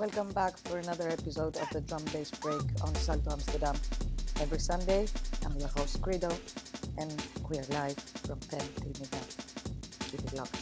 Welcome back for another episode of the Drum Bass Break on Salto Amsterdam. Every Sunday, I'm your host Credo, and we are live from Penn, Trinidad. Keep it locked.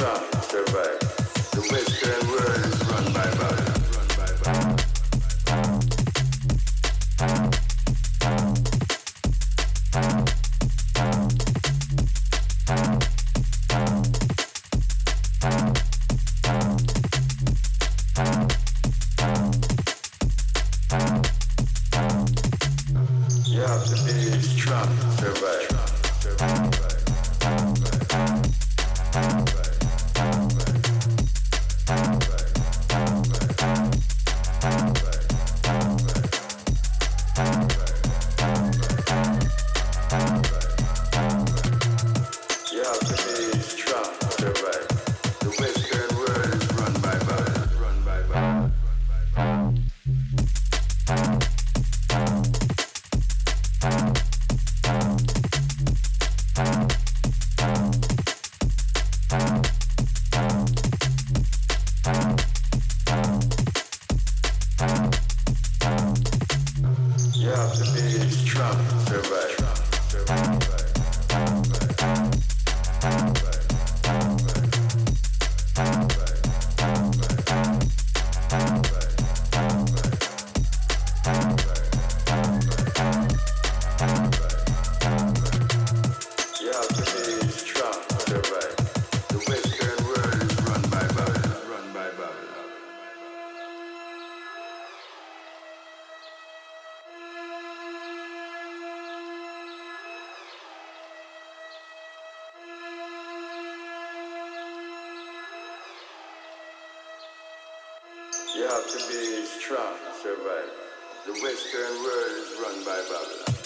try. to be strong, survive. The Western world is run by Babylon.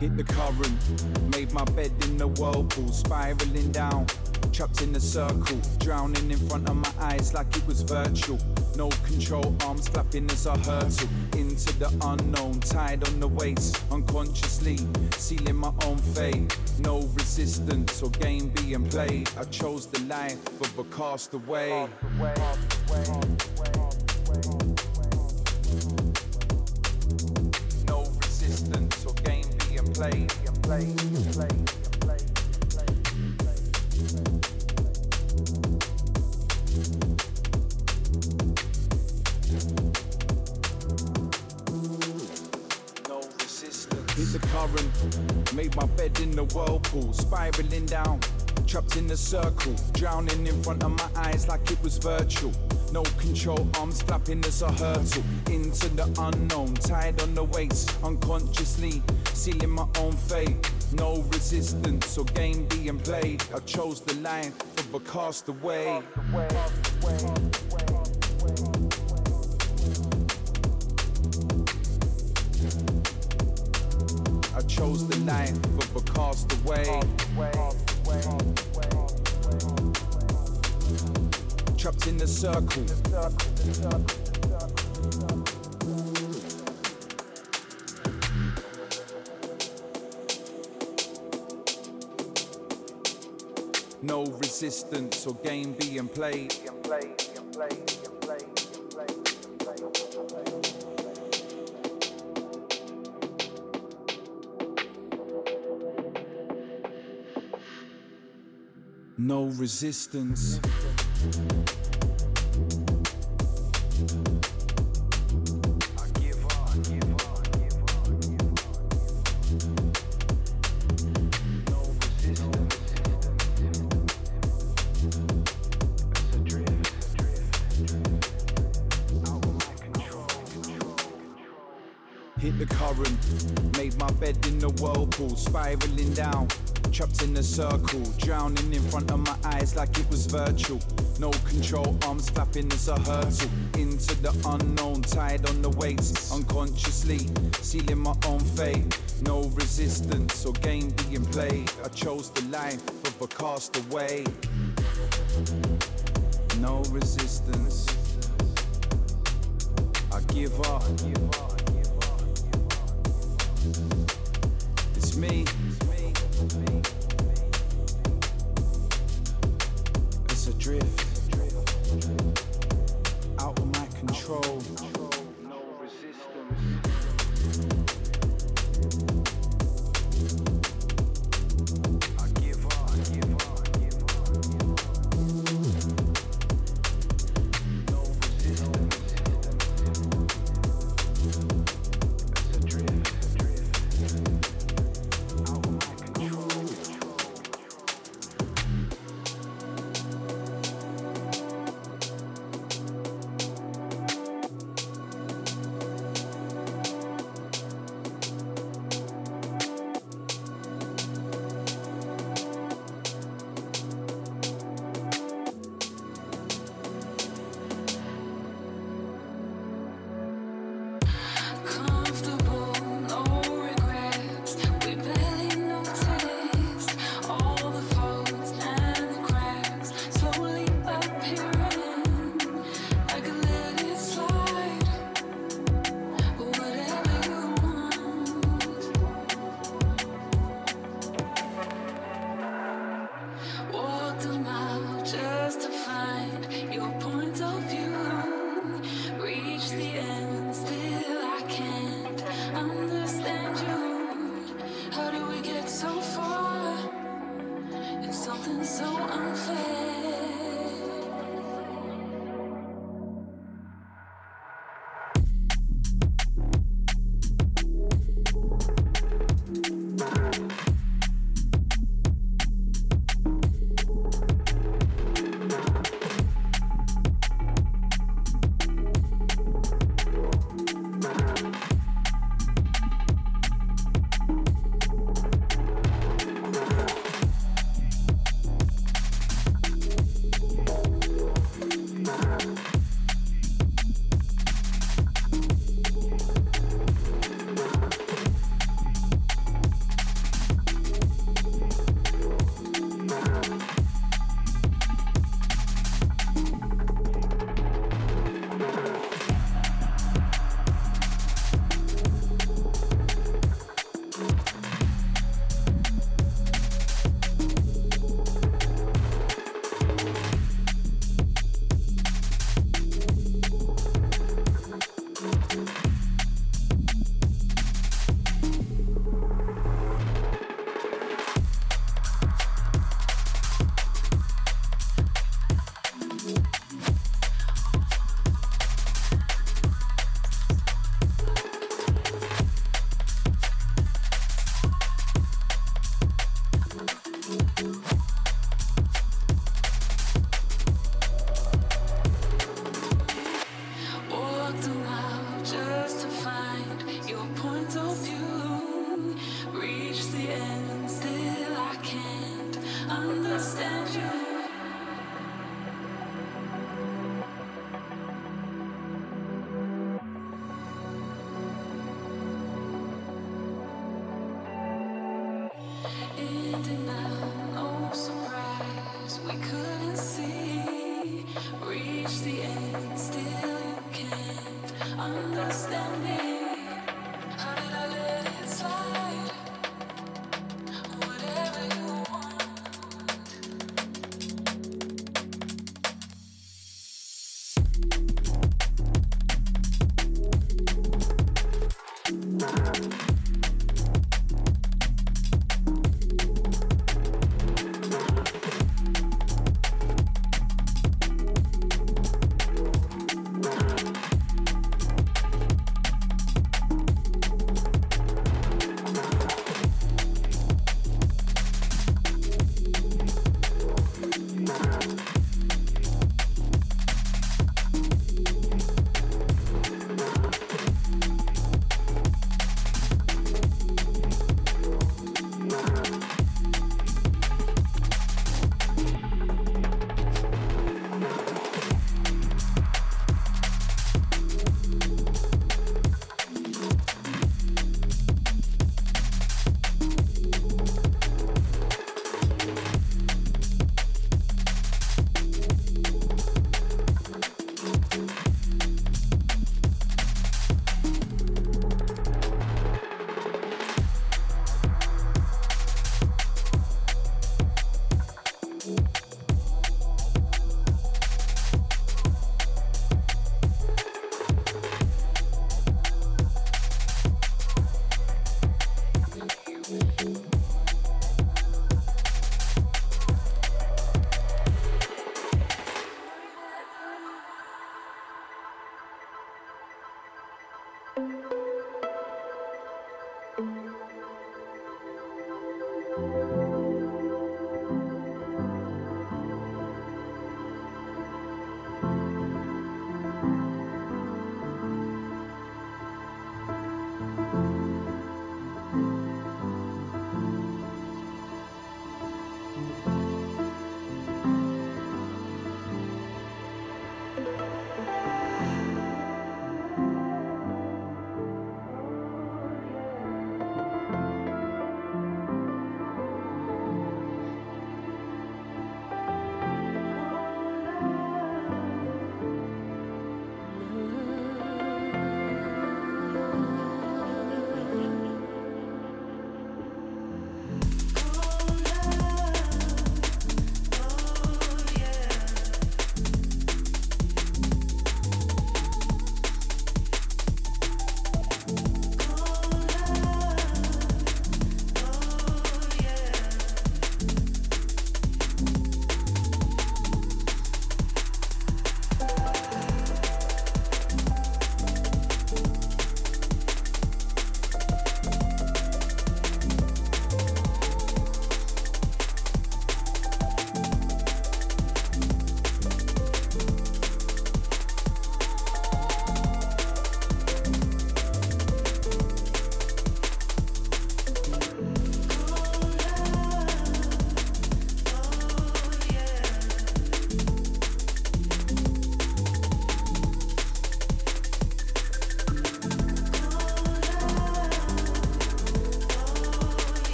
Hit the current, made my bed in the whirlpool, spiraling down, trapped in a circle, drowning in front of my eyes like it was virtual. No control, arms flapping as I hurtle into the unknown, tied on the weights, unconsciously sealing my own fate. No resistance or game being played. I chose the life of a castaway. No made my bed in the whirlpool, spiraling down, trapped in a circle, drowning in front of my eyes like it was virtual. No control, arms flapping as I hurtle into the unknown, tied on the weights, unconsciously sealing my own fate. No resistance or game being played. I chose the life of a castaway. I chose the life of a castaway. Trapped in a circle. Or game being played. No resistance. Made my bed in the whirlpool, spiraling down, trapped in a circle, drowning in front of my eyes like it was virtual. No control, arms flapping as I hurtle into the unknown, tied on the weights, unconsciously sealing my own fate. No resistance or game being played. I chose the life of a castaway. No resistance. I give up. I give up. It's me. It's a drift. Out of my control.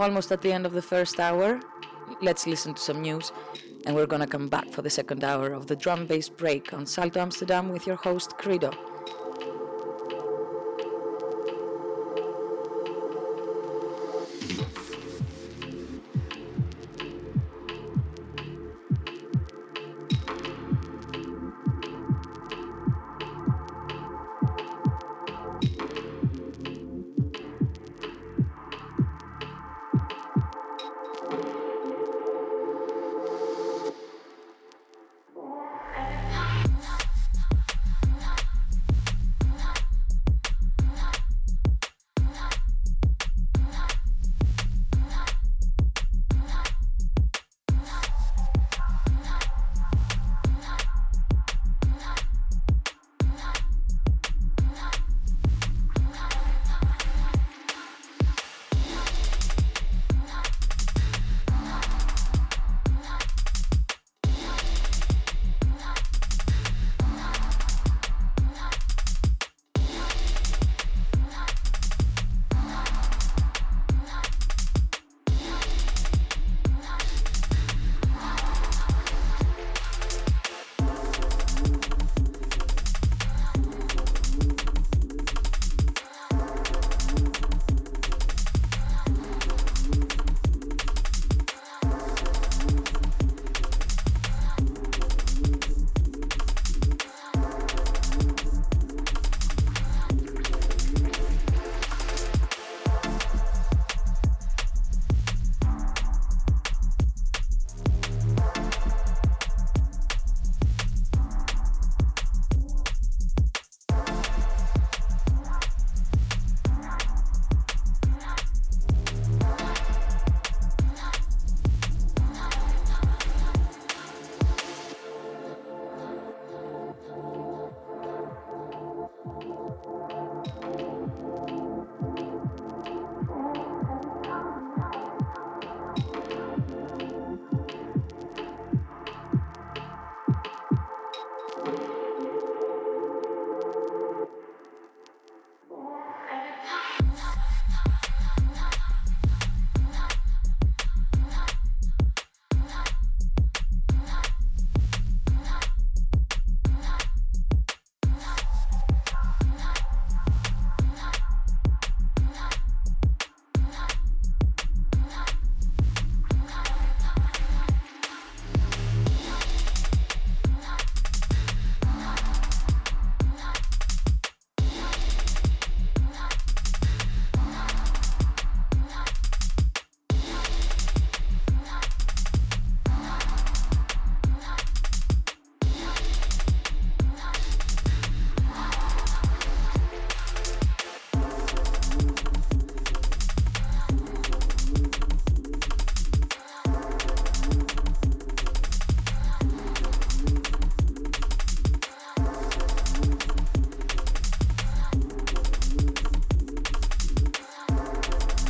Almost at the end of the first hour. Let's listen to some news, and we're gonna come back for the second hour of the drum bass break on Salto Amsterdam with your host Credo.